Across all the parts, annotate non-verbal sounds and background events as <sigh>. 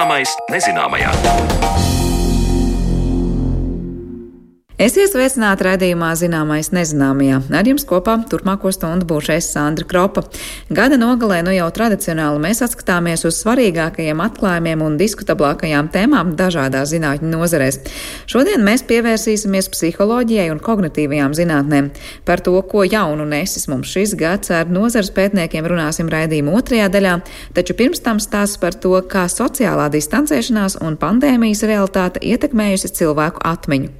Zināmais nezināmajā. Esiet sveicināti raidījumā Zināmais nezināmajā. Ar jums kopā turpmāko stundu būšu es Sandra Kropa. Gada nogalē nu jau tradicionāli mēs atskatāmies uz svarīgākajiem atklājumiem un diskutablākajām tēmām dažādās zinātņu nozarēs. Šodien mēs pievērsīsimies psiholoģijai un kognitīvajām zinātnēm. Par to, ko jaunu nesis mums šis gads ar nozares pētniekiem runāsim raidījuma otrajā daļā, taču pirms tam stāsts par to, kā sociālā distancēšanās un pandēmijas realitāte ietekmējusi cilvēku atmiņu.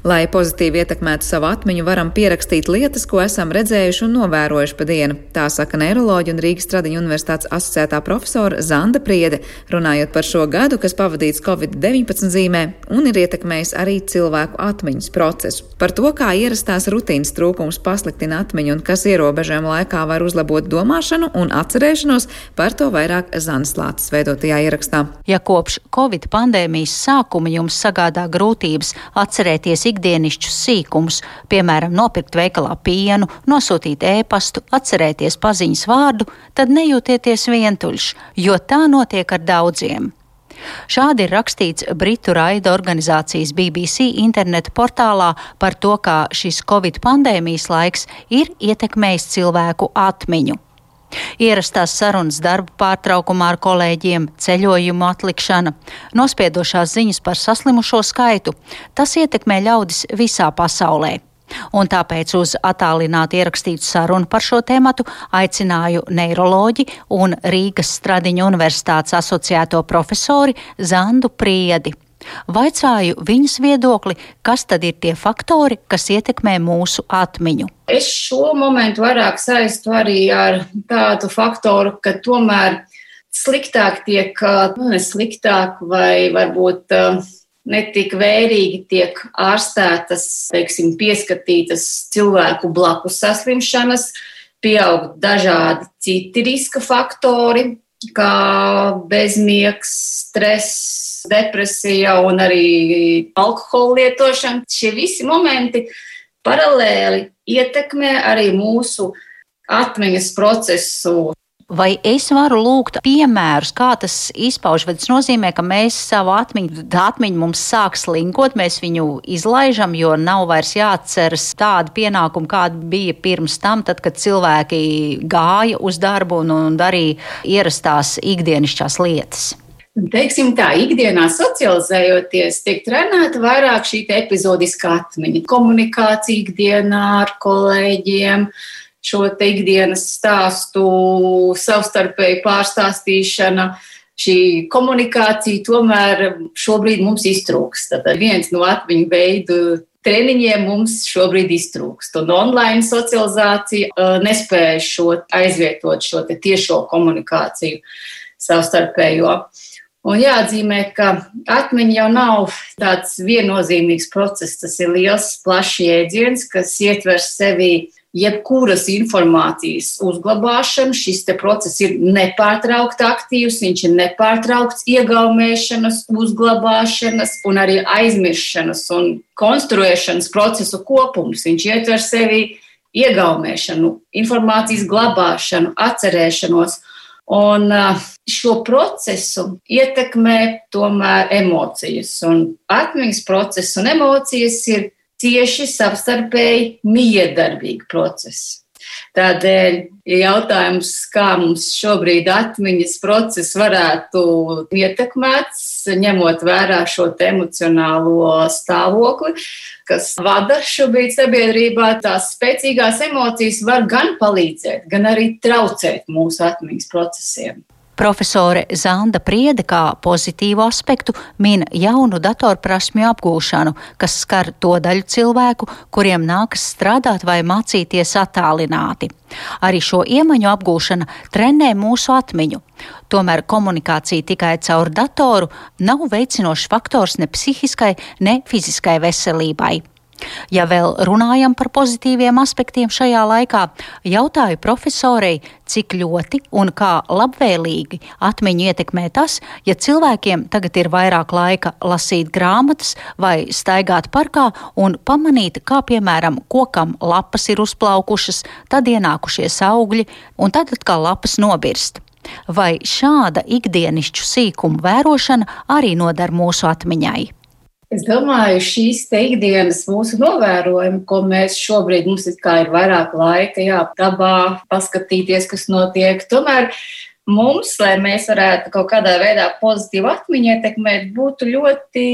Lai pozitīvi ietekmētu savu atmiņu, varam pierakstīt lietas, ko esam redzējuši un novērojuši pa dienu. Tā saka neiroloģija un Rīgas Tradiņu universitātes asociētā profesora Zanda Priede, runājot par šo gadu, kas pavadīts Covid-19 zīmē un ir ietekmējis arī cilvēku atmiņas procesu. Par to, kā ierastās rutīnas trūkums pasliktina atmiņu un kas ierobežojuma laikā var uzlabot domāšanu un atcerēšanos, par to vairāk Zanas Lācis veidotajā ierakstā. Ja kopš Covid pandēmijas sākuma jums sagādā grūtības atcerēties ikdienišķus sīkumus, piemēram, nopirkt veikalā pienu, nosūtīt ēpastu, atcerēties paziņas vārdu, tad nejūtieties vientuļš, jo tā notiek ar daudziem. Šādi ir rakstīts Britu raida organizācijas BBC interneta portālā par to, kā šis Covid pandēmijas laiks ir ietekmējis cilvēku atmiņu. Ierastās sarunas darba pārtraukumā ar kolēģiem, ceļojumu atlikšana, nospiedošās ziņas par saslimušo skaitu - tas ietekmē ļaudis visā pasaulē. Un tāpēc uz attālināti ierakstītu sarunu par šo tēmatu aicināju neiroloģi un Rīgas Stradiņu universitātes asociēto profesori Zandu Priedi. Vaicāju viņas viedokli, kas tad ir tie faktori, kas ietekmē mūsu atmiņu. Es šo momentu vairāk saistu arī ar tādu faktoru, ka tomēr sliktāk tiek, nu, ne sliktāk vai varbūt netik vērīgi tiek ārstētas, teiksim, pieskatītas cilvēku blakus saslimšanas, pieaug dažādi citi riska faktori, kā bezmiegs, stress, depresija un arī alkohola lietošana. Šie visi momenti paralēli ietekmē arī mūsu atmiņas procesu. Vai es varu lūgt piemērus, kā tas izpauž? Vai tas nozīmē, ka mēs savu atmiņu, tā atmiņa mums sāk slinkot, mēs viņu izlaižam, jo nav vairs jāatceras tādi pienākumi, kādi bija pirms tam, tad, kad cilvēki gāja uz darbu un, un darīja ierastās ikdienišķās lietas? Teiksim tā, ikdienā socializējoties, tiek trenēta vairāk šī epizodiskā atmiņa, komunikācija ikdienā ar kolēģiem, šo ikdienas stāstu, savstarpēju pārstāstīšana. Šī komunikācija tomēr šobrīd mums iztrūkst. Tad viens no atmiņu veidu treniņiem mums šobrīd iztrūkst. Un online socializācija uh, nespēja šo aizvietot šo tiešo komunikāciju savstarpējo. Un jāatzīmē, ka atmiņa jau nav tāds viennozīmīgs process. Tas ir liels, plašs jēdziens, kas ietver sevi jebkuras informācijas uzglabāšanu. Šis process ir nepārtraukti aktīvs, viņš ir nepārtraukts iegaumēšanas, uzglabāšanas un arī aizmirstšanas un konstruēšanas procesu kopums. Viņš ietver sevi iegaumēšanu, informācijas glabāšanu, atcerēšanos. Un šo procesu ietekmē tomēr emocijas. Un atmiņas process un emocijas ir cieši savstarpēji miedarbīgi procesi. Tādēļ jautājums, kā mums šobrīd atmiņas process varētu ietekmēts, ņemot vērā šo emocionālo stāvokli, kas vada šobrīd sabiedrībā, tās spēcīgās emocijas var gan palīdzēt, gan arī traucēt mūsu atmiņas procesiem. Profesore Zanda Priede kā pozitīvu aspektu min jaunu datorprasmju apgūšanu, kas skar to daļu cilvēku, kuriem nākas strādāt vai mācīties attālināti. Arī šo iemaņu apgūšana trenē mūsu atmiņu. Tomēr komunikācija tikai caur datoru nav veicinošs faktors ne psihiskai, ne fiziskai veselībai. Ja vēl runājam par pozitīviem aspektiem šajā laikā, jautāju profesorei, cik ļoti un kā labvēlīgi atmiņu ietekmē tas, ja cilvēkiem tagad ir vairāk laika lasīt grāmatas vai staigāt parkā un pamanīt, kā piemēram kokam lapas ir uzplaukušas, tad ienākušies augļi un tad atkal lapas nobirst. Vai šāda ikdienišķu sīkumu vērošana arī nodara mūsu atmiņai? Es domāju, šīs ikdienas mūsu novērojumi, ko mēs šobrīd mums ir, ir vairāk laika, jā, dabā paskatīties, kas notiek. Tomēr mums, lai mēs varētu kaut kādā veidā pozitīvi atmiņā ietekmēt, būtu ļoti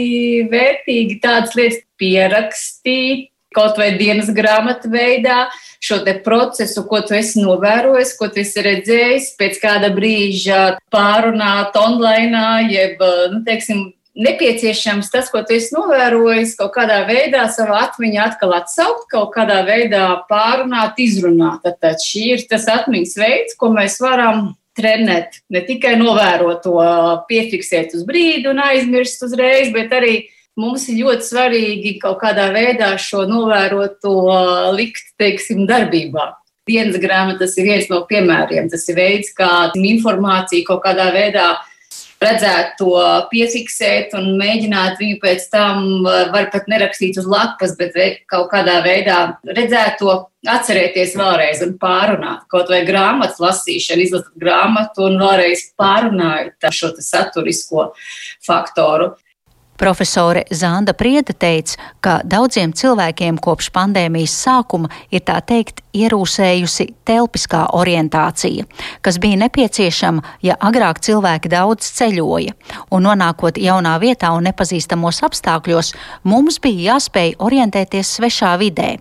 vērtīgi tādas lietas pierakstīt, kaut vai dienas grāmatu veidā, šo procesu, ko tu esi novērojis, ko tu esi redzējis, pēc kāda brīža pārunāt online, jeb, nu, teiksim, nepieciešams tas, ko tu esi novērojis, kaut kādā veidā savā atmiņā atkal atsaukt, kaut kādā veidā pārunāt, izrunāt. Tad šī ir tas atmiņas veids, ko mēs varam trenēt. Ne tikai novērot to, piefiksēt uz brīdi un aizmirst uzreiz, bet arī mums ir ļoti svarīgi kaut kādā veidā šo novēroto likt, teiksim, darbībā. Dienas grāmatas ir viens no piemēriem. Tas ir veids, kā informācija kaut kādā veidā redzēt to, piefiksēt un mēģināt viņu pēc tam, var pat nerakstīt uz lapas, bet kaut kādā veidā redzēt to, atcerēties vēlreiz un pārunāt. Kaut vai grāmatas lasīšana, izlasīt grāmatu un vēlreiz pārunājot šo saturisko faktoru. Profesore Zanda Prieda teica, ka daudziem cilvēkiem kopš pandēmijas sākuma ir tā teikt ierūsējusi telpiskā orientācija, kas bija nepieciešama, ja agrāk cilvēki daudz ceļoja, un nonākot jaunā vietā un nepazīstamos apstākļos, mums bija jāspēj orientēties svešā vidē.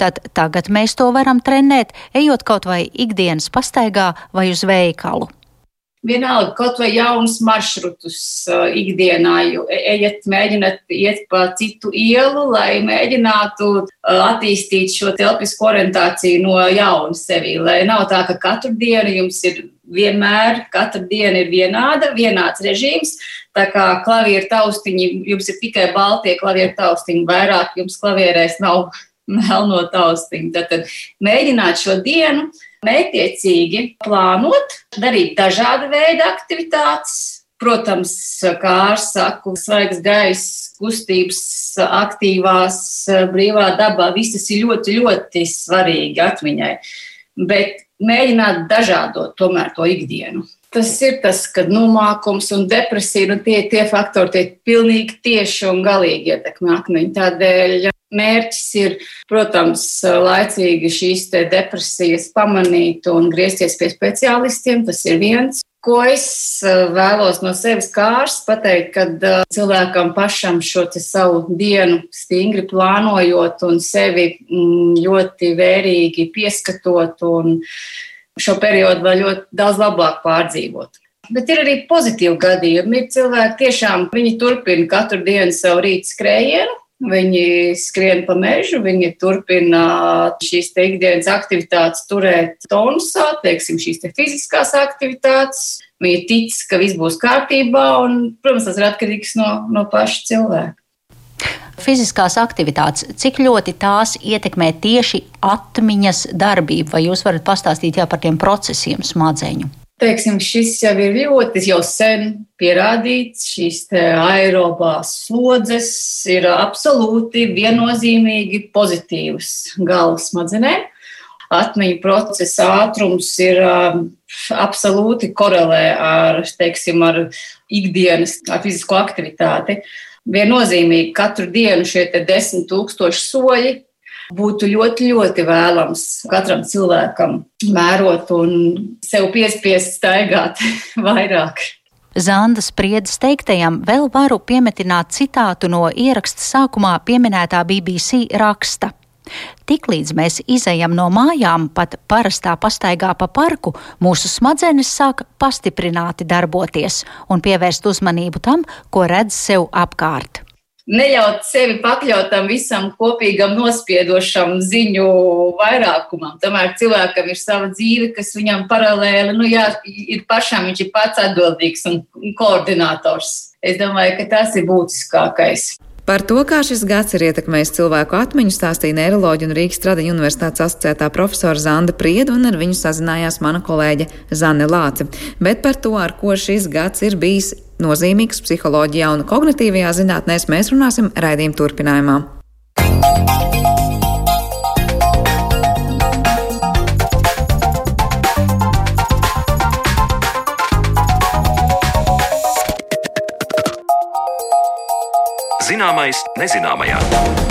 Tad tagad mēs to varam trenēt, ejot kaut vai ikdienas pastaigā vai uz veikalu. Vienalga, kaut vai jaunus maršrutus uh, ikdienā, jo e, ejiet, mēģināt iet pa citu ielu, lai mēģinātu uh, attīstīt šo telpisku orientāciju no jauna sevi. Lai nav tā, ka katru dienu jums ir vienmēr, katra diena ir vienāda, vienāds režīms. Tā kā klavieru taustiņi, jums ir tikai baltie klavieru taustiņi, vairāk jums klavierēs nav <laughs> melno taustiņu. Tad, tad mēģināt šo dienu Mētiecīgi plānot, darīt dažāda veida aktivitātes. Protams, kā ārsts saka, svaigs gaiss, kustības, aktīvās, brīvā dabā, viss tas ir ļoti, ļoti svarīgi atmiņai. Bet mēģināt dažādot tomēr to ikdienu. Tas ir tas, kad nomākums un depresija, nu tie, tie faktori tie pilnīgi tieši un galīgi ietekmē akmeņu. Tādēļ Mērķis ir, protams, laicīgi šīs depresijas pamanīt un griezties pie speciālistiem. Tas ir viens. Ko es eh, vēlos no sevis kārs pateikt, kad eh, cilvēkam pašam šo savu dienu stingri plānojot un sevi mm, ļoti vērīgi pieskatot un šo periodu vēl ļoti daudz labāk pārdzīvot. Bet ir arī pozitīvi gadījumi. Ir cilvēki tiešām, viņi turpina katru dienu savu rītu skrējienu, Viņi skrien pa mežu, viņi turpina šīs te ikdienas aktivitātes turēt tonusā, teiksim, šīs te fiziskās aktivitātes. Viņi tic, ka viss būs kārtībā, un, protams, tas ir atkarīgs no, no paša cilvēka. Fiziskās aktivitātes, cik ļoti tās ietekmē tieši atmiņas darbību, vai jūs varat pastāstīt jā, par tiem procesiem smadzeņu? Teiksim, šis jau ir ļoti jau sen pierādīts. Šīs aerobās slodzes ir absolūti viennozīmīgi pozitīvas galvas smadzenēm. Atmiņu procesa ātrums ir um, absolūti korelē ar, teiksim, ar ikdienas ar fizisko aktivitāti. Viennozīmīgi katru dienu šie desmit tūkstoši soļi būtu ļoti, ļoti vēlams katram cilvēkam mērot un sev piespiest staigāt <laughs> vairāk. Zanda spriedzes teiktajam vēl varu piemetināt citātu no ieraksta sākumā pieminētā BBC raksta. Tiklīdz mēs izejam no mājām, pat parastā pastaigā pa parku, mūsu smadzenes sāk pastiprināti darboties un pievērst uzmanību tam, ko redz sev apkārt neļaut sevi pakļaut tam visam kopīgam nospiedošam ziņu vairākumam. Tomēr cilvēkam ir sava dzīve, kas viņam paralēli, nu jā, ir pašam, viņš ir pats atbildīgs un koordinators. Es domāju, ka tas ir būtiskākais. Par to, kā šis gads ir ietekmējis cilvēku atmiņu, stāstīja neiroloģija un Rīgas Tradiņu universitātes asociētā profesora Zanda Prieda, un ar viņu sazinājās mana kolēģe Zane Lāce. Bet par to, ar ko šis gads ir bijis nozīmīgs psiholoģijā un kognitīvajā zinātnēs, mēs runāsim raidījuma turpinājumā. Zināmais nezināmajā.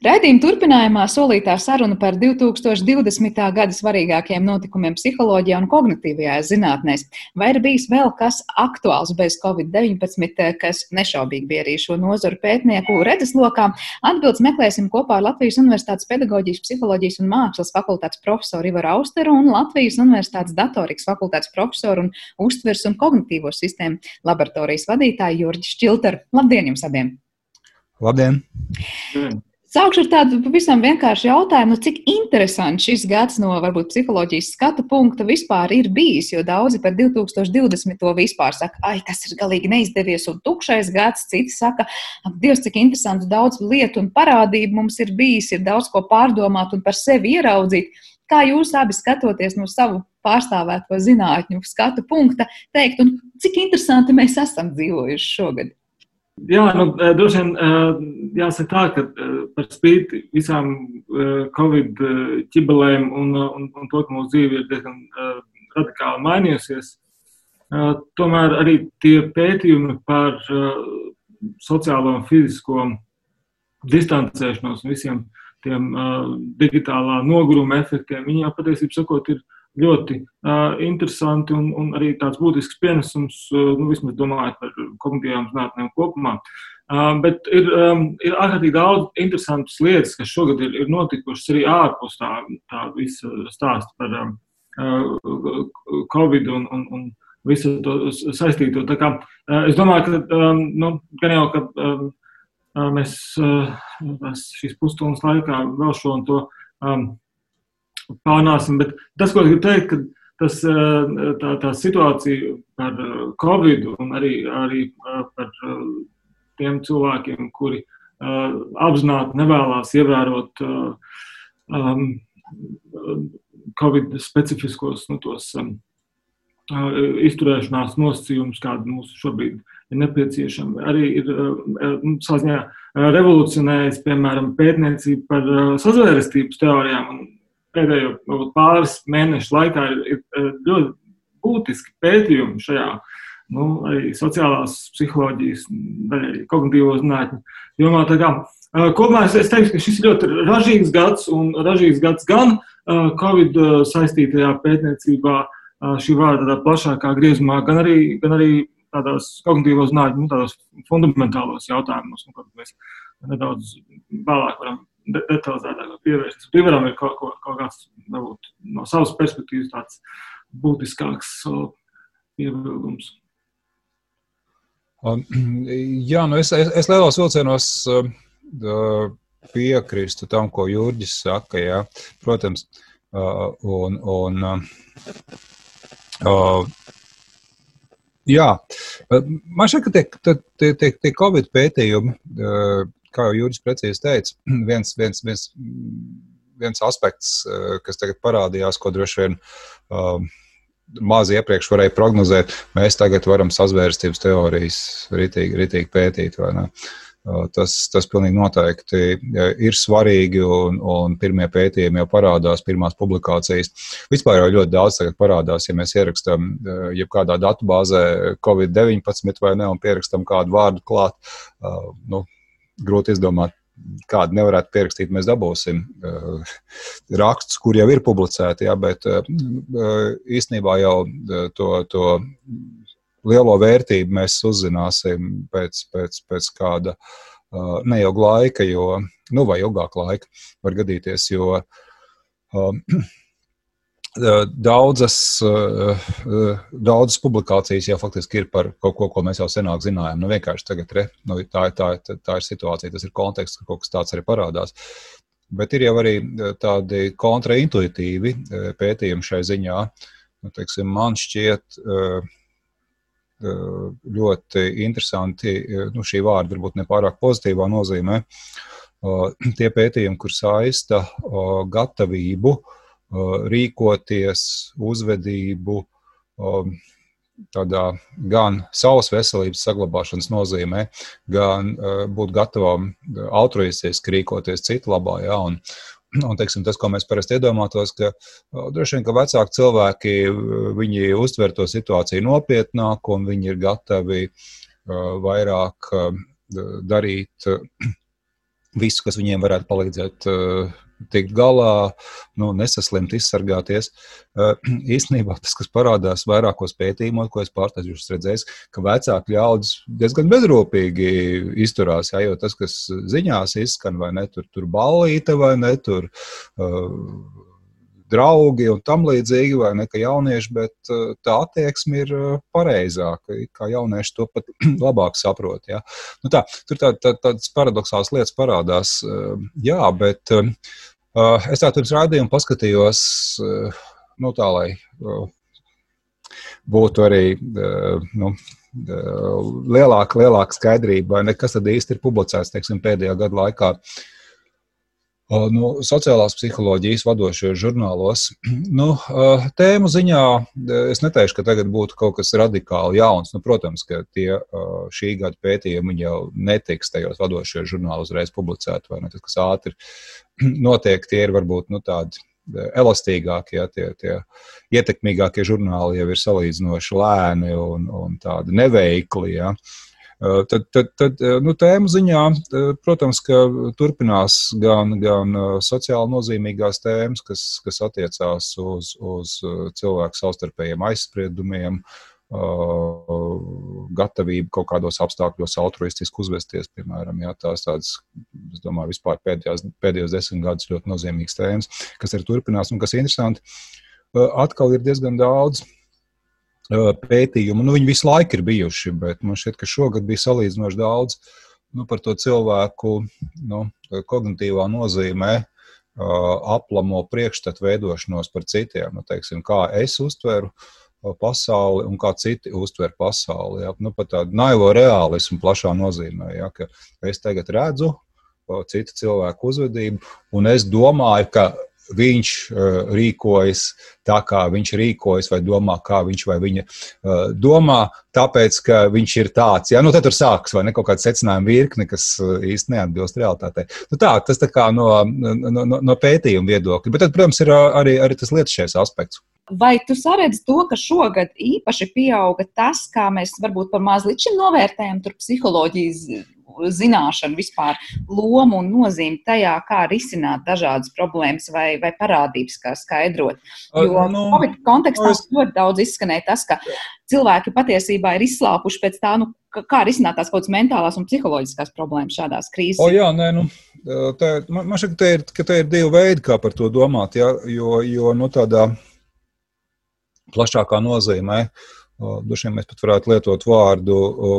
Raidījuma turpinājumā solītā saruna par 2020. gada svarīgākajiem notikumiem psiholoģijā un kognitīvajā zinātnēs. Vai ir bijis vēl kas aktuāls bez Covid-19, kas nešaubīgi bija arī šo nozaru pētnieku redzeslokā? Atbildes meklēsim kopā ar Latvijas Universitātes pedagoģijas, psiholoģijas un mākslas fakultātes profesoru Ivaru Austeru un Latvijas Universitātes datorikas fakultātes profesoru un uztvers un kognitīvo sistēmu laboratorijas vadītāju Jurģi Šķilteru. Labdien jums abiem! Labdien! Mm. Sākšu ar tādu pavisam vienkāršu jautājumu, nu, cik interesants šis gads no varbūt psiholoģijas skatu punkta vispār ir bijis. Jo daudzi par 2020. to vispār saka, ai, tas ir galīgi neizdevies un tukšais gads. Citi saka, ak, Dievs, cik interesants daudz lietu un parādību mums ir bijis, ir daudz ko pārdomāt un par sevi ieraudzīt. Kā jūs abi skatoties no savu pārstāvēto zinātņu skatu punkta, teikt, un cik interesanti mēs esam dzīvojuši šogad? Jā, nu, droši vien jāsaka tā, ka par spīti visām Covid ķibelēm un, un, un to, ka mūsu dzīve ir diezgan radikāli mainījusies, tomēr arī tie pētījumi par sociālo un fizisko distancēšanos un visiem tiem digitālā noguruma efektiem, viņi jau patiesībā sakot, ir ļoti uh, interesanti un, un arī tāds būtisks pienesums, uh, nu, vismaz domājot par kognitīvām zinātnēm kopumā. Uh, bet ir, um, ir ārkārtīgi daudz interesantas lietas, kas šogad ir, ir notikušas arī ārpus tā, tā visa stāsta par um, uh, Covid un, un, un visu to saistīto. Tā kā, uh, es domāju, ka um, nu, gan jau, ka um, mēs uh, šīs pusstundas laikā vēl šo un to um, pārnāsim. Bet tas, ko es gribu teikt, ka tas, eh, tā, tā situācija par eh, Covid un arī, arī eh, par tiem cilvēkiem, kuri apzināti nevēlas ievērot um, Covid specifiskos nu, tos, um, izturēšanās nosacījumus, kādi mums šobrīd ir nepieciešami. Arī ir nu, saziņā revolucionējis, piemēram, pētniecība par sazvērestības teorijām un pēdējo pāris mēnešu laikā ir, ir ļoti būtiski pētījumi šajā nu, sociālās psiholoģijas, daļai kognitīvo zinātņu jomā. Kopumā es, es teiktu, ka šis ir ļoti ražīgs gads, un ražīgs gads gan Covid saistītajā pētniecībā, šī vārda plašākā griezumā, gan arī, gan arī tādās kognitīvo zinātņu, nu, tādos fundamentālos jautājumos, nu, kad mēs nedaudz vēlāk varam detalizētāk pievērsties. Piemēram, ir kaut, kaut, kaut kāds varbūt, no savas perspektīvas tāds būtiskāks piebildums. Um, <clears throat> jā, nu es, es, es lielos vilcienos uh, piekrīstu tam, ko Jurģis saka. Jā. Protams, uh, un, un uh, jā, man šķiet, ka tie, tie, tie, tie Covid pētījumi kā jau Jūris precīzi teica, <clears throat> viens, viens, viens, viens aspekts, eh, kas tagad parādījās, ko droši vien um, maz iepriekš varēja prognozēt, mēs tagad varam sazvērstības teorijas ritīgi, ritīgi pētīt. Tas, tas pilnīgi noteikti ir svarīgi, un, un pirmie pētījumi jau parādās, pirmās publikācijas. Vispār jau ļoti daudz tagad parādās, ja mēs ierakstām jebkādā datubāzē Covid-19 vai ne, un pierakstam kādu vārdu klāt. Nu, grūti izdomāt, kādu nevarētu pierakstīt, mēs dabūsim uh, rakstus, kur jau ir publicēti, jā, bet uh, īstenībā jau to, to lielo vērtību mēs uzzināsim pēc, pēc, pēc kāda uh, neilga laika, jo, nu, vai ilgāka laika var gadīties, jo uh, daudzas, daudzas publikācijas jau faktiski ir par kaut ko, ko mēs jau senāk zinājām. Nu, vienkārši tagad re, nu, tā, tā, tā, tā ir situācija, tas ir konteksts, ka kaut kas tāds arī parādās. Bet ir jau arī tādi kontraintuitīvi pētījumi šai ziņā. Nu, teiksim, man šķiet ļoti interesanti, nu, šī vārda varbūt nepārāk pozitīvā nozīmē, tie pētījumi, kur saista gatavību Uh, rīkoties, uzvedību, um, tādā gan savas veselības saglabāšanas nozīmē, gan uh, būt gatavam altruistiski rīkoties citu labā. Ja, un, Un, teiksim, tas, ko mēs parasti iedomātos, ka uh, droši vien ka vecāki cilvēki uztver to situāciju nopietnāk, un viņi ir gatavi vairāk darīt visu, kas viņiem varētu palīdzēt tikt galā, nu, nesaslimt, izsargāties. Uh, <clears throat> īstenībā tas, kas parādās vairākos pētījumos, ko es pārstāvu redzējis, ka vecāki ļaudis diezgan bezrūpīgi izturās. Jā, jo tas, kas ziņās izskan, vai ne tur, tur ballīte, vai ne tur. Uh, draugi un tam līdzīgi, vai ne, ka jaunieši, bet uh, tā attieksme ir uh, pareizāka, kā jaunieši to pat <clears throat> labāk saprot. Ja? Nu tā, tur tā, tā, tādas paradoxālas lietas parādās, uh, jā, bet es tā tur uz rādījumu paskatījos, nu tā, lai būtu arī, nu, lielāka, lielāka skaidrība, kas tad īsti ir publicēts, teiksim, pēdējā gada laikā. Uh, nu, sociālās psiholoģijas vadošajos žurnālos. <clears throat> Nu, tēmu ziņā es neteikšu, ka tagad būtu kaut kas radikāli jauns. Nu, protams, ka tie šī gada pētījumi jau netiks tajos vadošajos žurnālos uzreiz publicēti, vai ne? Tas, kas ātri <clears throat> notiek, tie ir varbūt nu, tādi elastīgākie, ja, tie, tie ietekmīgākie žurnāli jau ir salīdzinoši lēni un, un tādi neveikli. Ja. Uh, tad, tad, tad eh, nu, tēmu ziņā, eh, protams, ka turpinās gan, gan sociāli nozīmīgās tēmas, kas, kas attiecās uz, uz cilvēku savstarpējiem aizspriedumiem, gatavību kaut kādos apstākļos altruistiski uzvesties, piemēram, jā, tās tādas, es domāju, vispār pēdējās, pēdējos desmit gadus ļoti nozīmīgas tēmas, kas ir turpinās un kas ir interesanti. Atkal ir diezgan daudz pētījumu. Nu, viņi visu laiku ir bijuši, bet man šķiet, ka šogad bija salīdzinoši daudz nu, par to cilvēku nu, kognitīvā nozīmē. Aplamo priekšstatu veidošanos par citiem. Nu, teiksim, kā es uztveru pasauli un kā citi uztver pasauli. Ja? Nu, pat tādu naivo realismu plašā nozīmē, ja? ka es tagad redzu citu cilvēku uzvedību, un es domāju, ka viņš uh, rīkojas tā, kā viņš rīkojas, vai domā, kā viņš vai viņa uh, domā, tāpēc, ka viņš ir tāds. Ja? Nu, tad tur sākas vai ne kaut kāda secinājuma virkne, kas uh, īsti neatbilst realitātei. Nu, tā, tas tā kā no, no, no, no pētījuma viedokļa. Bet, tad, protams, ir arī, arī tas lietušais aspekts. Vai tu saredzi to, ka šogad īpaši pieauga tas, kā mēs varbūt par maz līdz šim novērtējam psiholoģijas zināšanu vispār lomu un nozīmi tajā, kā risināt dažādas problēmas vai, vai parādības, kā skaidrot. Jo nu, Covid kontekstā es... ļoti daudz izskanēja tas, ka cilvēki patiesībā ir izslāpuši pēc tā, nu, kā risināt tās kaut kādas mentālās un psiholoģiskās problēmas šādās krīzēs. O, jā, nē, nu, tā, man, man šķiet, ka ir, ka te ir divi veidi, kā par to domāt, ja, jo, jo nu, tādā plašākā nozīmē. Uh, Vien mēs pat varētu lietot vārdu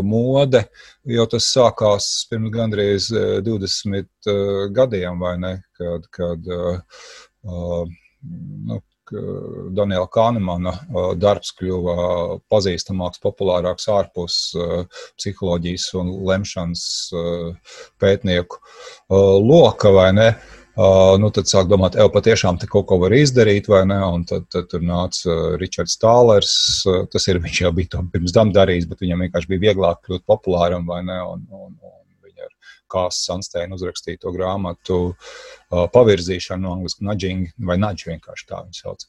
mode, jo tas sākās pirms gandrīz 20 e, e, gadiem, vai ne? Kad, kad nu, Daniela Kahnemana darbs kļuva pazīstamāks, populārāks ārpus psiholoģijas un lemšanas pētnieku loka, vai ne? Uh, nu, tad sāk domāt, ej, patiešām te kaut ko var izdarīt, vai ne? Un tad, tad tur nāca uh, Ričards Tālers. Uh, tas ir viņš jau bija to pirms tam darījis, bet viņam vienkārši bija vieglāk kļūt populāram, vai ne? Un, un, un viņa ar Kāsu Sansteinu uzrakstīja to grāmatu uh, pavirzīšanu no angliski nudging vai nudge vienkārši tā viņa sauc.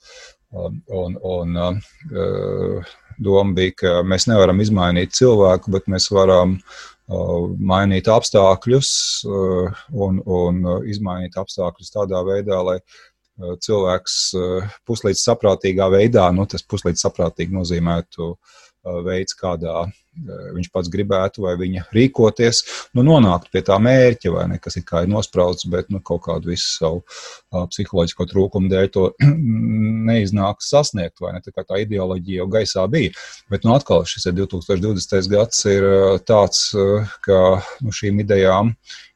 Um, un, un uh, doma bija, ka mēs nevaram izmainīt cilvēku, bet mēs varam uh, mainīt apstākļus un, un izmainīt apstākļus tādā veidā, lai cilvēks puslīdz saprātīgā veidā, nu, tas puslīdz saprātīgi nozīmētu veids, kādā viņš pats gribētu, vai viņa rīkoties, nu, nonākt pie tā mērķa, vai ne, kas ir kā ir nosprauts, bet nu, kaut kādu visu savu uh, psiholoģisko trūkumu dēļ to <clears throat> neiznāks sasniegt, vai ne, tā kā tā ideoloģija jau gaisā bija. Bet, nu, atkal šis ir 2020. gads ir uh, tāds, uh, ka nu, šīm idejām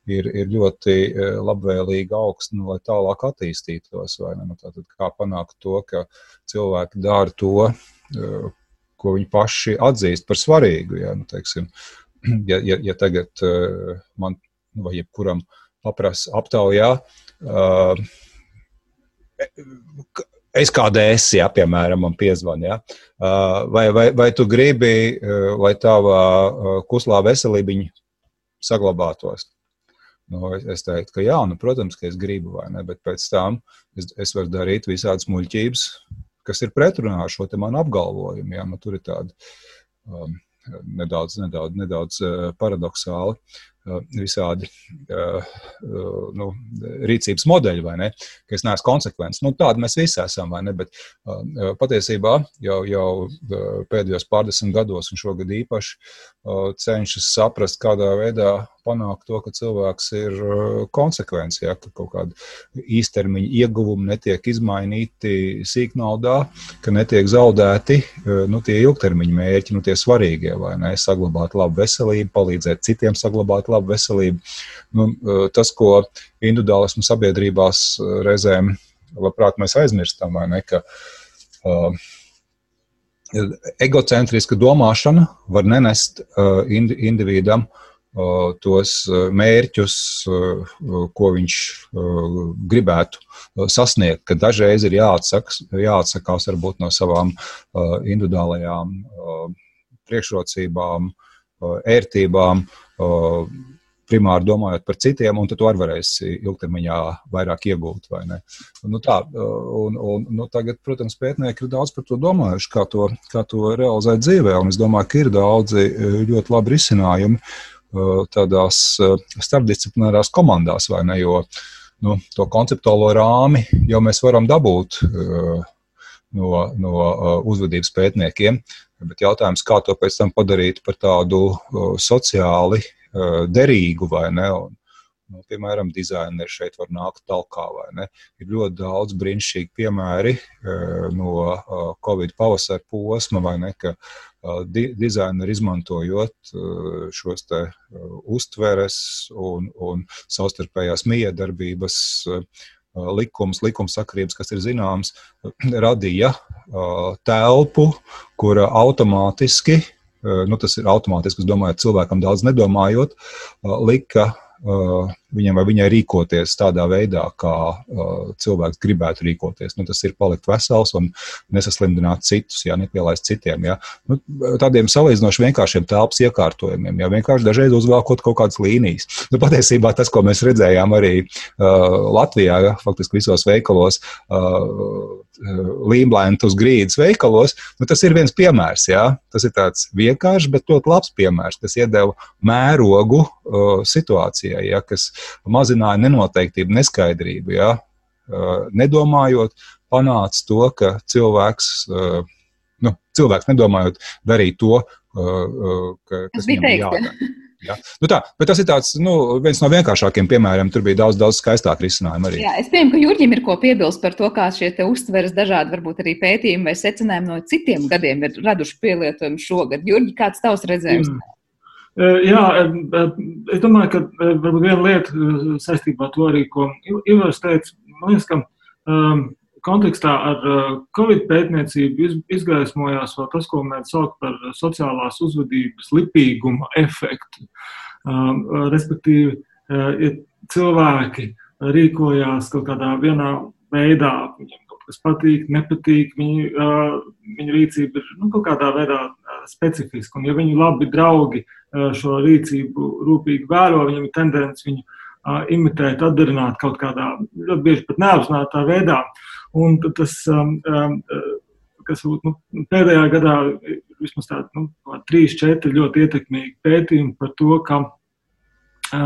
ir, ir ļoti labvēlīga augsta, nu, lai tālāk attīstītos. Nu, tātad, kā panākt to, ka cilvēki dara to, ko viņi paši atzīst par svarīgu. Ja, nu, teiksim, <clears throat> ja, ja, ja tagad uh, man nu, vai jebkuram paprasa aptaujā, uh, es kāda esi, ja, piemēram, man piezvanīja, ja, uh, vai, vai, vai tu gribi, uh, lai tava uh, kuslā veselība saglabātos? Nu, es teiktu, ka jā, nu, protams, ka es gribu, vai ne, bet pēc tam es, es varu darīt visādas muļķības, kas ir pretrunā ar šo manu apgalvojumu. Jā, nu, tur ir tāda um, nedaudz, nedaudz, nedaudz paradoxāli visādi nu, rīcības modeļi, vai ne? Ka es neesmu konsekvents. Nu, tādi mēs visi esam, vai ne? Bet patiesībā jau, jau pēdējos pārdesmit gados, un šogad īpaši, cenšas saprast, kādā veidā panākt to, ka cilvēks ir konsekvents, ja, ka kaut kāda īstermiņa ieguvumi netiek izmainīti sīknaudā, ka netiek zaudēti nu, tie ilgtermiņa mērķi, nu, tie svarīgie, vai ne? Saglabāt labu veselību, palīdzēt citiem saglabāt labu veselību. Nu, tas, ko individuālismu sabiedrībās reizēm labprāt mēs aizmirstam, vai ne? Ka, uh, egocentriska domāšana var nenest uh, individam uh, tos mērķus, uh, ko viņš gribētu sasniegt, ka dažreiz ir jāatsaks, jāatsakās varbūt no savām individuālajām priekšrocībām, ērtībām, primāri domājot par citiem, un tu arī varēsi ilgtermiņā vairāk iegūt. Nu, tā, un, un, nu, tagad, protams, pētnieki ir daudz par to domājuši, kā to, kā to realizēt dzīvē, un es domāju, ka ir daudzi ļoti labi risinājumi tādās starpdisciplinārās komandās, vai ne? Jo nu, to konceptuālo rāmi jau mēs varam dabūt no, no uzvedības pētniekiem. Bet jautājums, kā to pēc tam padarīt par tādu sociāli derīgu vai ne. Un, Nu, piemēram, dizaineri šeit var nākt talkā. Ir ļoti daudz brīnišķīgi piemēri no Covid pavasara posma, vai ne, ka di dizaineri izmantojot šos uztveres un, un savstarpējās miedarbības likums, likumsakrības, kas ir zināms, <clears throat> radīja telpu, kura automātiski nu, tas ir automātiski, es domāju, cilvēkam daudz nedomājot, lika viņam vai viņai rīkoties tādā veidā, kā uh, cilvēks gribētu rīkoties. Nu, tas ir palikt vesels un nesaslimdināt citus, ja nepielaist citiem. Ja. Nu, tādiem salīdzinoši vienkāršiem telpas iekārtojumiem, ja vienkārši dažreiz uzvelkot kaut kādas līnijas. Nu, patiesībā tas, ko mēs redzējām arī uh, Latvijā, ja, faktiski visos veikalos. Uh, Līmlēntu uz grīdas veikalos, nu, tas ir viens piemērs. Jā. Tas ir tāds vienkāršs, bet ļoti labs piemērs, kas iedeva mērogu uh, situācijai, ja, kas mazināja nenoteiktību, neskaidrību. Uh, nedomājot, panāca to, ka cilvēks, nu, cilvēks nedomājot darīt to, ka, kas viņam ir jādara. Ja? Nu tā, bet tas ir tāds, nu, viens no vienkāršākiem piemēriem. Tur bija daudz, daudz skaistāk risinājumu arī. Jā, es pieņemu, ka Jurģim ir ko piebilst par to, kā šie uztveres dažādi, varbūt arī pētījumi vai secinājumi no citiem gadiem ir raduši pielietojumu šogad. Jurģi, kāds tavs redzējums? Mm. Jā, es domāju, ka varbūt viena lieta saistībā ar to arī, ko Ivars teica, man liekas, ka kontekstā ar Covid pētniecību izgaismojās vēl tas, ko mēs saucam par sociālās uzvedības lipīguma efektu. Respektīvi, ja cilvēki rīkojās kaut kādā vienā veidā, viņiem kaut kas patīk, nepatīk, viņu, viņu rīcība ir nu, kaut kādā veidā specifiska. Un, ja viņu labi draugi šo rīcību rūpīgi vēro, viņam ir tendence viņu imitēt, atdarināt kaut kādā ļoti bieži pat neapzinātā veidā. Un tas, kas nu, pēdējā gadā vismaz tādi nu, trīs, četri ļoti ietekmīgi pētījumi par to, ka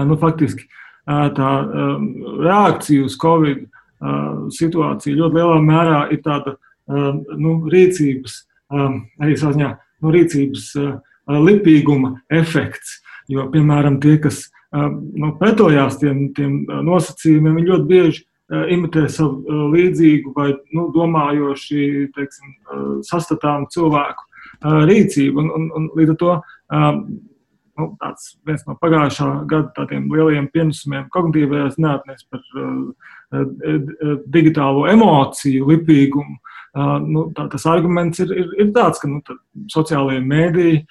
nu, faktiski tā reakcija uz Covid situāciju ļoti lielā mērā ir tāda nu, rīcības, arī saziņā, nu, rīcības lipīguma efekts. Jo, piemēram, tie, kas nu, pretojās tiem, tiem nosacījumiem, viņi ļoti bieži imitē savu līdzīgu vai nu, domājoši teiksim, sastatām cilvēku rīcību. Un, un, un līdz ar to nu, tāds viens no pagājušā gada tādiem lielajiem pienesumiem kognitīvajās zinātnēs par uh, digitālo emociju lipīgumu. Nu, tā, tas arguments ir, ir, ir tāds, ka nu, sociālajie mēdīji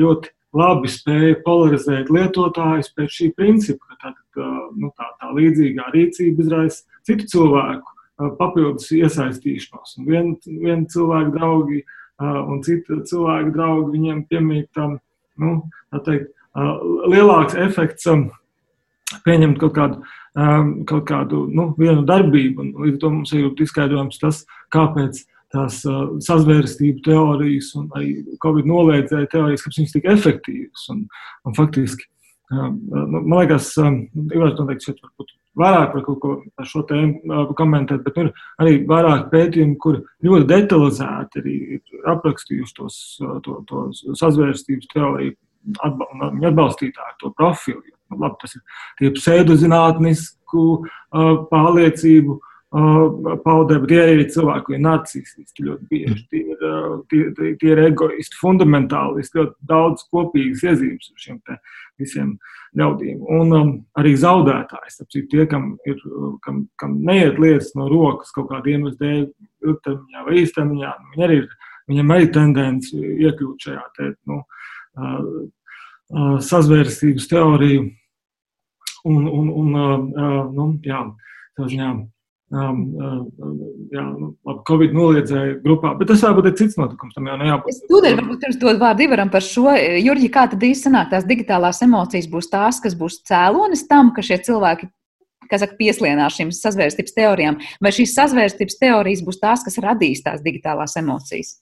ļoti labi spēja polarizēt lietotājus pēc šī principa, ka tā, nu, tā, tā līdzīgā rīcība izraisa citu cilvēku papildus iesaistīšanos. Un vien, vien cilvēku draugi un citu cilvēku draugi viņiem piemīt tam nu, teikt, lielāks efekts pieņemt kaut kādu, kaut kādu nu, vienu darbību. Līdz ar to mums ir izskaidrojams tas, kāpēc tās uh, sazvērstību teorijas un arī Covid noliedzēja teorijas, kāpēc viņas tik efektīvas. Un, un faktiski, uh, nu, man liekas, um, Ivars noteikti šeit varbūt vairāk par kaut ko par šo tēmu komentēt, bet ir arī vairāk pētījumi, kur ļoti detalizēti arī ir aprakstījuši tos, to, to sazvērstības teoriju atbalstītāju, to profilu. Nu, labi, tas ir tie pseidozinātnisku pārliecību paudē, bet tie ir cilvēki, kuriem ir narcisisti ļoti bieži. Tie ir, tie, tie, tie ir egoisti, fundamentālisti, ļoti daudz kopīgas iezīmes ar šiem visiem ļaudīm. Un um, arī zaudētājs, apcīt, tie, kam, ir, kam, kam neiet lietas no rokas kaut kāda iemesla dēļ, ilgtermiņā vai īstermiņā, viņi arī ir, viņam arī tendence iekļūt šajā te, nu, uh, uh, sazvērstības teoriju. Un, un, un nu, jā, tā ziņā Um, jā, nu, labi, Covid noliedzēja grupā, bet tas varbūt ir cits notikums. Tam jau nejābūt. Es tūdaļ varbūt pirms dod vārdu Ivaram par šo. Jurģi, kā tad īsti sanāk, tās digitālās emocijas būs tās, kas būs cēlonis tam, ka šie cilvēki kas saka, pieslienās šīm sazvērstības teorijām, vai šīs sazvērstības teorijas būs tās, kas radīs tās digitālās emocijas?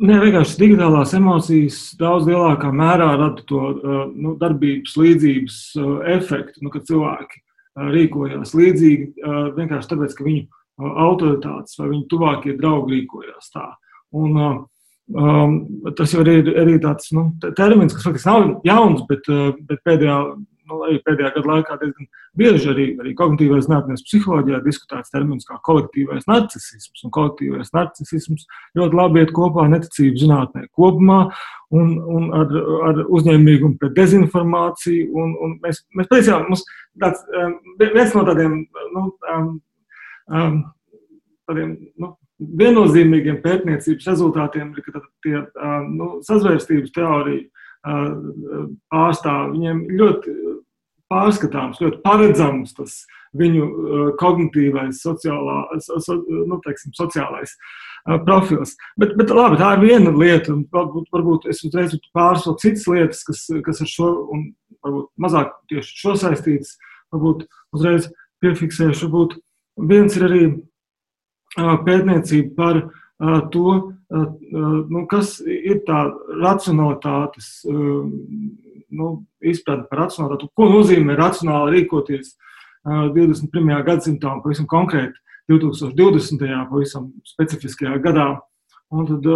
Nē, vienkārši digitālās emocijas daudz lielākā mērā rada to uh, nu, darbības līdzības uh, efektu, nu, kad cilvēki rīkojās līdzīgi, vienkārši tāpēc, ka viņu autoritātes vai viņu tuvākie draugi rīkojās tā. Un, um, tas jau ir arī tāds nu, termins, kas faktiski nav jauns, bet, bet pēdējā, nu, pēdējā gada laikā diezgan bieži arī, arī kognitīvais zinātnēs psiholoģijā diskutēts termins kā kolektīvais narcisms. Kolektīvais narcisms ļoti labi iet kopā ar neticību zinātnē kopumā un, un ar, ar uzņēmīgumu pret dezinformāciju. Un, un mēs, mēs patiesībā mums tāds, um, viens no tādiem, nu, um, um, tādiem nu, viennozīmīgiem pētniecības rezultātiem ir, ka tie nu, sazvērstības teorija uh, pārstāv viņiem ļoti pārskatāms, ļoti paredzams tas viņu uh, kognitīvais, sociālā, so, nu, teiksim, sociālais profils. Bet, bet labi, tā ir viena lieta, un varbūt, varbūt es uzreiz pāris vēl citas lietas, kas, kas ar šo, un varbūt mazāk tieši šo saistītas, varbūt uzreiz piefiksēšu. Varbūt viens ir arī pētniecība par to, nu, kas ir tā racionalitātes nu, izpratne par racionalitāti, ko nozīmē racionāli rīkoties 21. gadsimtā un pavisam konkrēti 2020. pavisam specifiskajā gadā. Un tad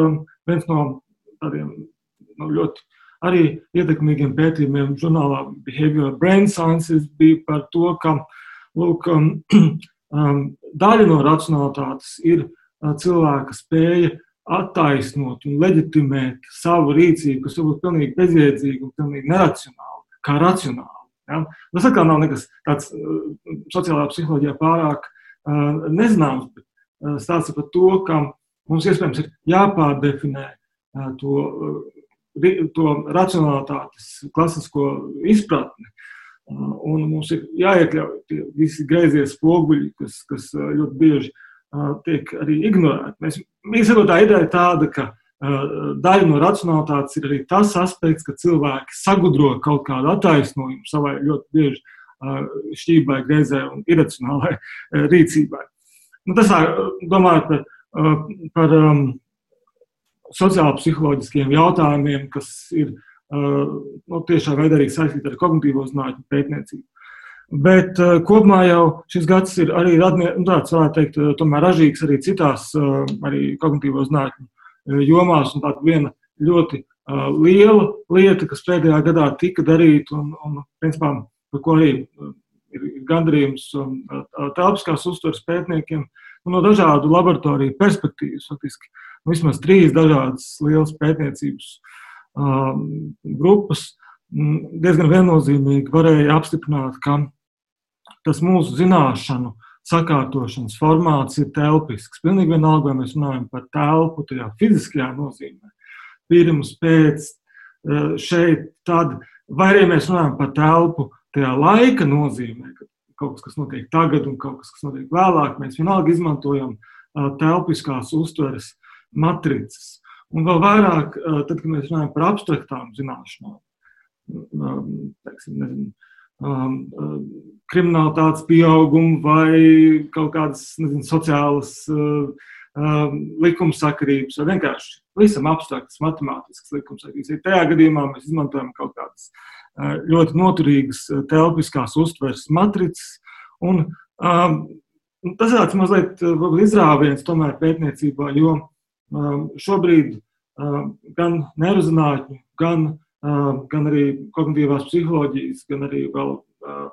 viens no tādiem nu, ļoti arī ietekmīgiem pētījumiem žurnālā Behavioral Brain Sciences bija par to, ka lūk, um, <clears throat> daļa no racionalitātes ir cilvēka spēja attaisnot un leģitimēt savu rīcību, kas var būt pilnīgi bezjēdzīga un pilnīgi neracionāla, kā racionāla. Ja? Tas atkal nav nekas tāds sociālā psiholoģijā pārāk uh, nezināms, bet uh, stāsta par to, ka mums iespējams ir jāpārdefinē uh, to to racionalitātes klasisko izpratni. Un mums ir jāiekļauj tie visi greizie spoguļi, kas, kas ļoti bieži uh, tiek arī ignorēti. Mēs, mēs tā ideja ir tāda, ka daļa no racionalitātes ir arī tas aspekts, ka cilvēki sagudro kaut kādu attaisnojumu savai ļoti bieži šķībai, greizē un iracionālai rīcībai. Nu, tas, domājot par, par um, sociālo-psiholoģiskiem jautājumiem, kas ir nu, tiešā veidā arī saistīti ar kognitīvo zinātņu pētniecību. Bet uh, kopumā jau šis gads ir arī radnie, nu, tāds, varētu teikt, tomēr ražīgs arī citās uh, arī kognitīvo zinātņu jomās. Un tāda viena ļoti uh, liela lieta, kas pēdējā gadā tika darīta un, un principā, par ko arī ir gandarījums telpiskās uztveres pētniekiem nu, no dažādu laboratoriju perspektīvas. Faktiski vismaz trīs dažādas lielas pētniecības um, grupas mm, diezgan viennozīmīgi varēja apstiprināt, ka tas mūsu zināšanu sakārtošanas formāts ir telpisks. Pilnīgi vienalga, vai mēs runājam par telpu, tajā fiziskajā nozīmē, pirms, pēc, uh, šeit, tad, vai arī mēs runājam par telpu tajā laika nozīmē, ka kaut kas, notiek tagad un kaut kas, kas notiek vēlāk, mēs vienalga izmantojam uh, telpiskās uztveres matricas. Un vēl vairāk, tad, kad mēs runājam par abstraktām zināšanām, teiksim, nezinu, kriminalitātes pieaugumu vai kaut kādas nezinu, sociālas likumsakarības vai vienkārši visam abstraktas matemātiskas likumsakarības. Ja tajā gadījumā mēs izmantojam kaut kādas ļoti noturīgas telpiskās uztveres matricas. Un, um, tas ir tāds mazliet izrāviens tomēr pētniecībā, jo um, šobrīd um, gan neirozinātņu, gan, um, gan arī kognitīvās psiholoģijas, gan arī vēl uh,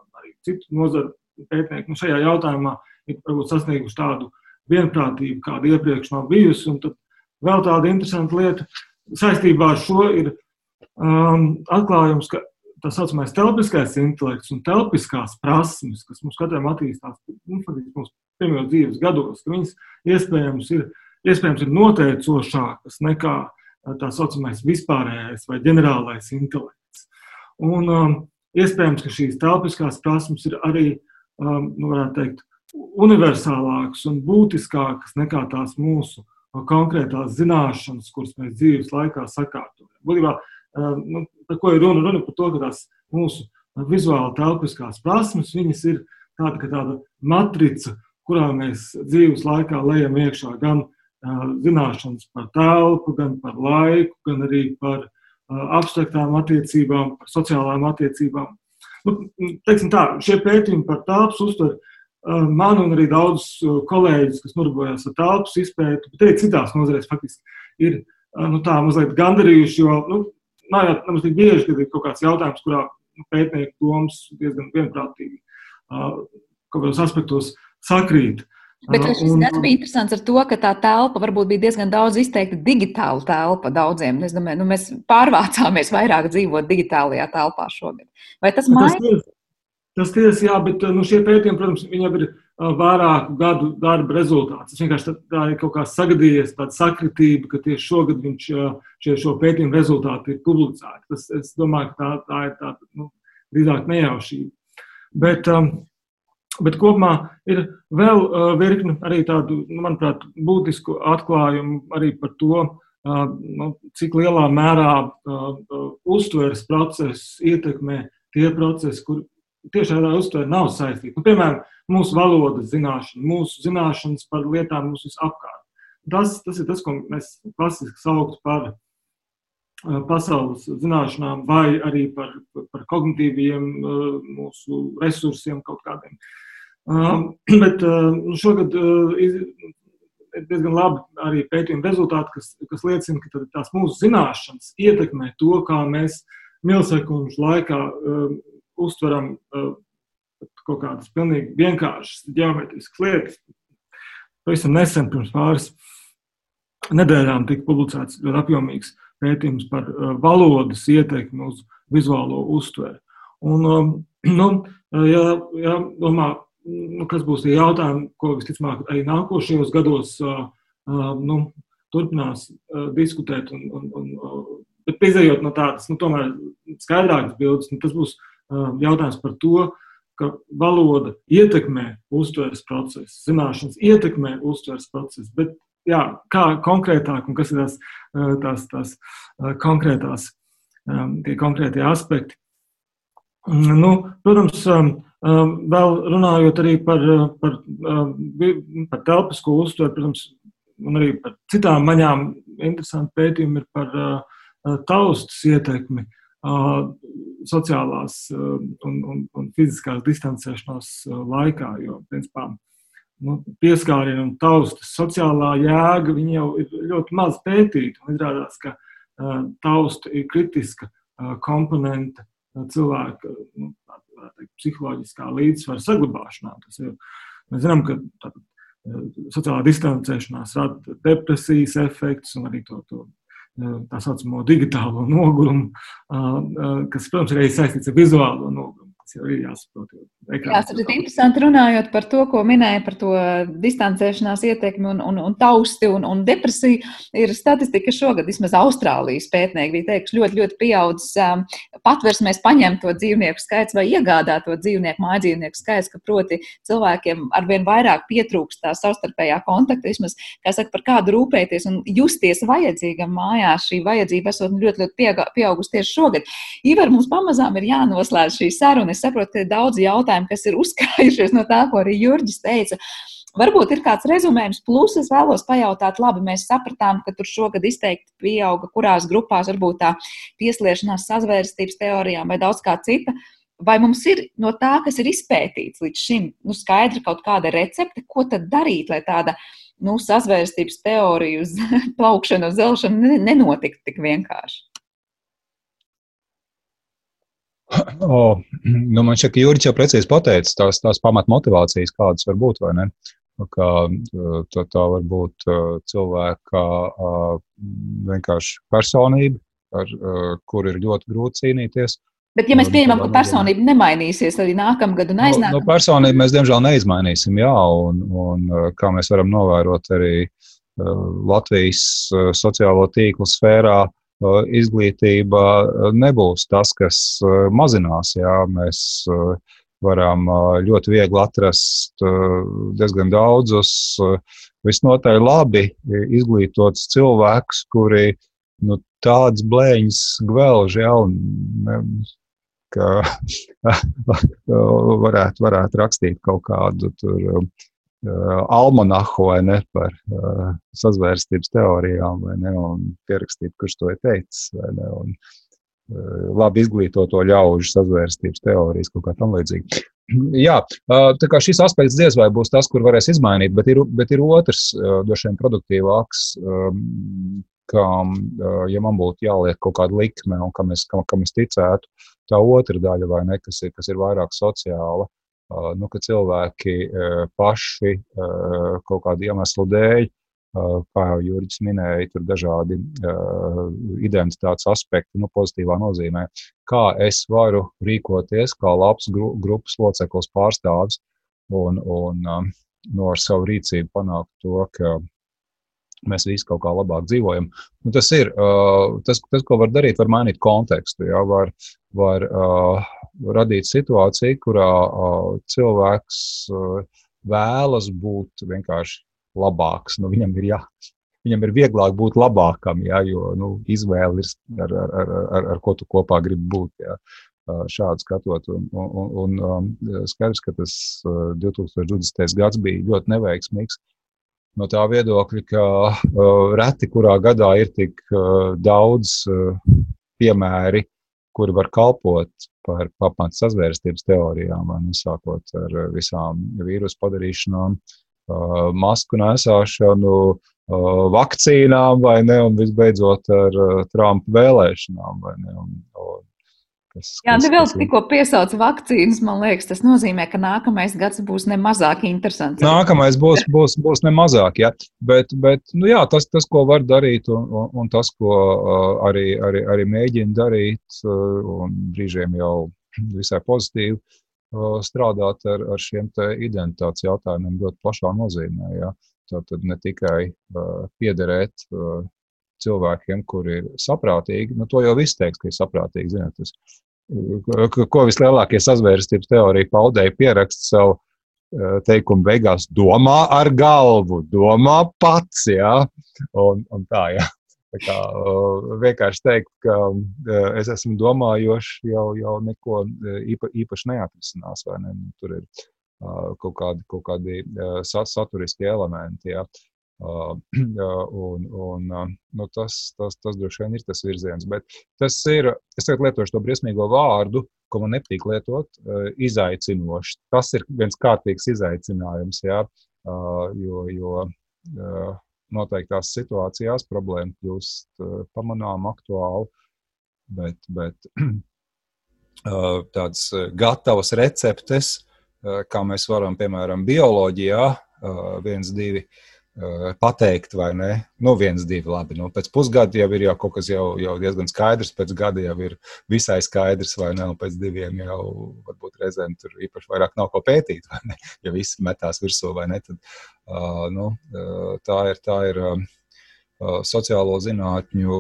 citu nozaru pētnieki nu, šajā jautājumā ir varbūt sasnieguši tādu vienprātību, kāda iepriekš nav bijusi. Un tad vēl tāda interesanta lieta saistībā ar šo ir um, atklājums, ka tā saucamais telpiskais intelekts un telpiskās prasmes, kas mums katram attīstās nu, mūsu pirmajos dzīves gados, ka viņas iespējams ir, iespējams ir noteicošākas nekā tā saucamais vispārējais vai ģenerālais intelekts. Un um, iespējams, ka šīs telpiskās prasmes ir arī, um, nu, varētu teikt, universālākas un būtiskākas nekā tās mūsu konkrētās zināšanas, kuras mēs dzīves laikā sakārtojam. Būtībā nu, par ko ir runa? Runa par to, ka tās mūsu vizuāli telpiskās prasmes, viņas ir tāda, tāda matrica, kurā mēs dzīves laikā lejam iekšā gan zināšanas par telpu, gan par laiku, gan arī par abstraktām attiecībām, par sociālām attiecībām. Nu, teiksim tā, šie pētījumi par telpas uztveru man un arī daudzus kolēģus, kas nodarbojas ar telpas izpēti, bet arī citās nozarēs, faktiski ir nu, tā mazliet gandarījuši, jo nu, nav jau nemaz tik bieži, kad ir kaut kāds jautājums, kurā nu, pētnieku domas diezgan vienprātīgi kaut kādos aspektos sakrīt. Bet šis gads bija interesants ar to, ka tā telpa varbūt bija diezgan daudz izteikti digitāla telpa daudziem. Es domāju, nu, mēs pārvācāmies vairāk dzīvot digitālajā telpā šogad. Vai tas maina? Tas tiesa, jā, bet nu, šie pētījumi, protams, viņiem ir vairāku gadu darba rezultāts. Tas vienkārši tā ir kaut kā sagadījies, tāda sakritība, ka tieši šogad viņš, šie šo pētījumu rezultāti ir publicēti. Tas, es domāju, ka tā, tā ir tāda nu, drīzāk nejaušība. Bet, bet kopumā ir vēl virkni arī tādu, nu, manuprāt, būtisku atklājumu arī par to, nu, cik lielā mērā uztveres process ietekmē tie procesi, kur, tieši tādā uztverē nav saistīta. Nu, piemēram, mūsu valodas zināšana, mūsu zināšanas par lietām mums visapkārt. Tas, tas ir tas, ko mēs klasiski sauktu par uh, pasaules zināšanām, vai arī par, par kognitīviem uh, mūsu resursiem kaut kādiem. Um, <clears throat> bet uh, nu, šogad ir diezgan labi arī pētījuma rezultāti, kas, kas liecina, ka tās mūsu zināšanas ietekmē to, kā mēs milisekundžu laikā um, uztveram uh, kaut kādas pilnīgi vienkāršas geometriskas lietas. Pavisam nesen, pirms pāris nedēļām, tika publicēts ļoti apjomīgs pētījums par uh, valodas ietekmi uz vizuālo uztveri. Un, um, <clears throat> nu, ja, ja domā, nu, kas būs tie jautājumi, ko visticamāk arī nākošajos gados nu, turpinās diskutēt, un, un, un, bet izējot no tādas nu, skaidrākas bildes, nu, tas būs jautājums par to, ka valoda ietekmē uztveres procesu, zināšanas ietekmē uztveres procesu, bet jā, kā konkrētāk un kas ir tās, tās, tās konkrētās, tie konkrētie aspekti. Nu, protams, vēl runājot arī par, par, par telpisko uztveri, protams, un arī par citām maņām, interesanti pētījumi ir par taustas ietekmi. Uh, sociālās un, un, un fiziskās distancēšanās laikā. Jo, principā, nu, pieskāriena un taustas sociālā jēga jau ir ļoti maz pētīta. Izrādās, ka uh, tausta ir kritiska uh, komponente uh, cilvēka nu, teikt, psiholoģiskā līdzsvara saglabāšanā. Tas ir, mēs zinām, ka tā, sociālā distancēšanās rada depresijas efekts un arī to, to tā saucamo digitālo <laughs> nogurumu, kas, protams, arī saistīts ar vizuālo nogurumu. Tas jau ir jāsaprot. Jā, tas ir interesanti runājot par to, ko minēja par to distancēšanās ietekmi un, un, un tausti un, un depresiju. Ir statistika šogad, vismaz Austrālijas pētnieki bija teikuši, ļoti, ļoti pieaudzis um, patversmēs paņemto dzīvnieku skaits vai iegādāto dzīvnieku, mājdzīvnieku skaits, ka proti cilvēkiem arvien vairāk pietrūkst tā savstarpējā kontakta, vismaz, kā saka, par kādu rūpēties un justies vajadzīgam mājās. Šī vajadzība esot ļoti, ļoti pieaugusi tieši šogad. Ivar, mums pamazām ir jānoslēdz šī saruna es saprotu, ka ir daudz jautājumu, kas ir uzkrājušies no tā, ko arī Jurģis teica. Varbūt ir kāds rezumējums, plus es vēlos pajautāt, labi, mēs sapratām, ka tur šogad izteikti pieauga, kurās grupās varbūt tā piesliešanās sazvērstības teorijām vai daudz kā cita. Vai mums ir no tā, kas ir izpētīts līdz šim, nu, skaidra kaut kāda recepte, ko tad darīt, lai tāda nu, sazvērstības teorija uz <laughs> plaukšanu, uz zelšanu nenotiktu tik vienkārši? Oh, nu man šķiet, ka Jurijs jau precīzi pateica tās, tās pamatmotivācijas, kādas var būt? Kā, tā, tā var būt cilvēka vienkārši personība, ar kuru ir ļoti grūti cīnīties. Bet, ja mēs pieņemam, ka personība nemainīsies arī nākamgad un aiznākamgad, nu, nu, personību mēs diemžēl neizmainīsim, jā, un, un kā mēs varam novērot arī Latvijas sociālo tīklu sfērā, izglītība nebūs tas, kas mazinās. Jā. Mēs varam ļoti viegli atrast diezgan daudzus visnotaļ labi izglītotus cilvēkus, kuri nu, tādas blēņas gvelž, ja, un, ka <laughs> varētu, varētu rakstīt kaut kādu tur uh, almanahu vai ne par uh, sazvērstības teorijām, vai ne, un pierakstīt, kurš to ir teicis, vai ne, un uh, labi izglītoto ļaužu sazvērstības teorijas, kaut kā tam līdzīgi. <clears throat> Jā, tā kā šis aspekts diez vai būs tas, kur varēs izmainīt, bet ir, bet ir otrs, droši vien produktīvāks, ka, ja man būtu jāliek kaut kāda likme un kam es, kam, kam es ticētu, tā otra daļa, vai ne, kas ir, kas ir vairāk sociāla, nu, ka cilvēki paši kaut kādu iemeslu dēļ, kā jau Jurģis minēja, tur dažādi identitātes aspekti, nu, pozitīvā nozīmē, kā es varu rīkoties kā labs grupas loceklis pārstāvis un, un no ar savu rīcību panākt to, ka mēs visi kaut kā labāk dzīvojam. Un tas ir tas, tas, ko var darīt, var mainīt kontekstu. Jā, var, var uh, radīt situāciju, kurā cilvēks vēlas būt vienkārši labāks. Nu, viņam, ir jā, viņam ir vieglāk būt labākam, jā, jo nu, izvēle ir ar, ar, ar, ar, ar ko tu kopā gribi būt. Jā. Šādi skatot, un, un, un skaidrs, ka tas 2020. gads bija ļoti neveiksmīgs no tā viedokļa, ka uh, reti kurā gadā ir tik uh, daudz uh, piemēri, kuri var kalpot par pamatu sazvērstības teorijām, nu, sākot ar visām vīrusu padarīšanām, masku nesāšanu, vakcīnām, vai ne, un visbeidzot ar Trumpa vēlēšanām. Ne, un, un Kas, Jā, kas, vēl kas... tikko piesauca vakcīnas, man liekas, tas nozīmē, ka nākamais gads būs nemazāk interesants. Nākamais būs, būs, būs nemazāk, jā. Bet, bet nu jā, tas, tas, ko var darīt, un, un, un tas, ko arī, arī, arī mēģina darīt, un brīžiem jau visai pozitīvi strādāt ar, ar šiem identitātes jautājumiem ļoti plašā nozīmē. Jā. Tātad ne tikai uh, piederēt uh, cilvēkiem, kuri ir saprātīgi, nu, to jau viss teiks, ka ir saprātīgi. Ziniet, tas, ko vislielākie sazvērstības teorija paudēji pierakst savu eh, teikumu beigās, domā ar galvu, domā pats, jā, un, un tā, jā. Tā kā, eh, vienkārši teikt, ka eh, es esmu domājošs, jau, jau neko īpa, īpaši neatrisinās. Ne? Nu, tur ir kaut kādi, kaut kādi saturiski elementi. Ja? <clears throat> Un, un, nu, tas, tas, tas droši vien ir tas virziens. Bet tas ir, es tagad lietošu to briesmīgo vārdu, ko man nepatīk lietot, izaicinošs. Tas ir viens kārtīgs izaicinājums, jā, jo, jo noteiktās situācijās problēma kļūst pamanām, aktuāla. Bet, bet <clears throat> tādas gatavas receptes, kā mēs varam, piemēram, bioloģijā, viens, divi, uh, pateikt, vai ne? Nu, viens, divi, labi. Nu, pēc pusgada jau ir jau kaut kas jau, jau diezgan skaidrs, pēc gada jau ir visai skaidrs, vai ne? Un pēc diviem jau varbūt reizēm tur īpaši vairāk nav ko pētīt, <laughs> vai ne? Ja viss metās virsū, vai ne? Tad, uh, nu, tā ir. Tā ir uh, sociālo zinātņu,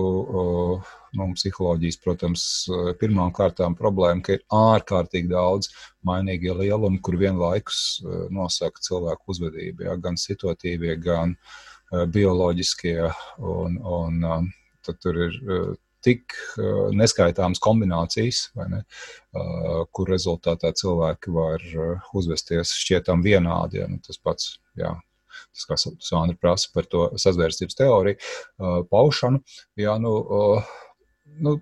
nu, psiholoģijas, protams, pirmām kārtām problēma, ka ir ārkārtīgi daudz mainīgie lielumi, kur vienlaikus nosaka cilvēku uzvedību, ja, gan situatīvie, gan bioloģiskie. Un, un, tad tur ir tik neskaitāmas kombinācijas, ne, kur rezultātā cilvēki var uzvesties šķietam vienādi. Ja, nu, tas pats, jā, tas, kā Sandra prasa par to sazvērstības teoriju paušanu. Jā, nu, nu,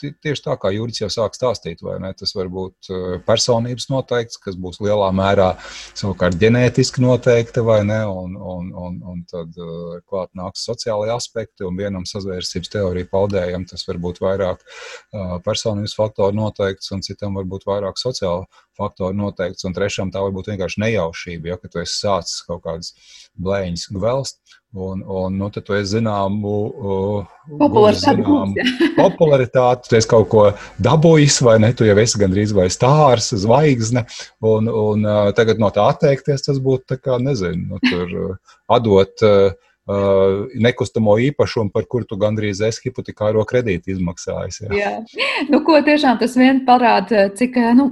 tieši tā kā Juris jau sāk stāstīt, vai ne? Tas var būt eh, personības noteikts, kas būs lielā mērā savukārt ģenētiski noteikti, vai ne? Un, un, un, un tad uh, klāt nāks sociālai aspekti, un vienam sazvērstības teoriju paudējam tas var būt vairāk uh, personības faktoru noteikts, un citam var būt vairāk sociāla faktoru noteikts, un trešam tā var būt vienkārši nejaušība, ja, ka tu esi sācis kaut kādas blēņas gvelst, Un, un nu, tad tu esi zināmu, popularitāti, zināmu popularitāti, tu esi kaut ko dabūjis, vai ne? Tu jau esi gandrīz vai stārs, zvaigzne. Un, un tagad no tā atteikties, tas būtu kā, nezinu, nu, tur atdot. Uh, Uh, nekustamo īpašumu, par kuru tu gandrīz esi hipotekāro kredītu izmaksājis. Jā. Jā. Nu, ko tiešām tas vien parāda, cik nu,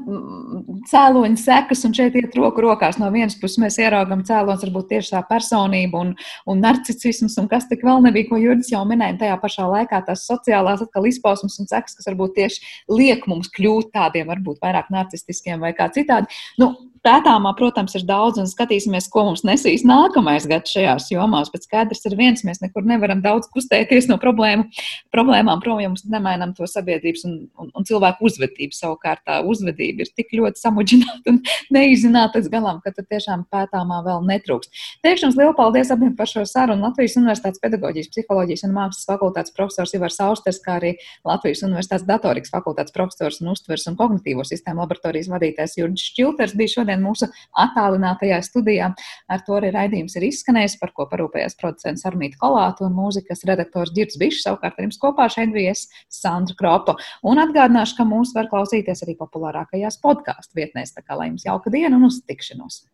cēloņa sekas, un šeit iet roku rokās. No vienas puses mēs ieraugam cēloņus, varbūt tieši tā personība un, un narcisms, un kas tik vēl nebija, ko Jurgis jau minēja. Tajā pašā laikā tās sociālās atkal izpausmes un sekas, kas varbūt tieši liek mums kļūt tādiem, varbūt vairāk narcistiskiem vai kā citādi. Nu, Pētāmā, protams, ir daudz, un skatīsimies, ko mums nesīs nākamais gads šajās jomās. Bet skaidrs ir viens, mēs nekur nevaram daudz kustēties no problēmu, problēmām, prom, ja mums nemainām to sabiedrības un, un, un cilvēku uzvedību. Savukārt tā uzvedība ir tik ļoti samudžināta un <laughs> neizzināta līdz galam, ka tur tiešām pētāmā vēl netrūkst. Teikšu jums lielu paldies abiem par šo sarunu. Latvijas Universitātes pedagoģijas, psiholoģijas un mākslas fakultātes profesors Ivars Austers, kā arī Latvijas Universitātes datorikas fakultātes profesors un uztvers un kognitīvo sistēmu laboratorijas vadītājs Jurģis Čilters bija šodien šodien mūsu attālinātajā studijā. Ar to arī raidījums ir izskanējis, par ko parūpējās producents Armīta Kolāta un mūzikas redaktors Girts Bišs. Savukārt ar jums kopā šeit bija es, Sandra Kropa. Un atgādināšu, ka mūs var klausīties arī populārākajās podkāstu vietnēs. Tā kā lai jums jauka diena un uz tikšanos!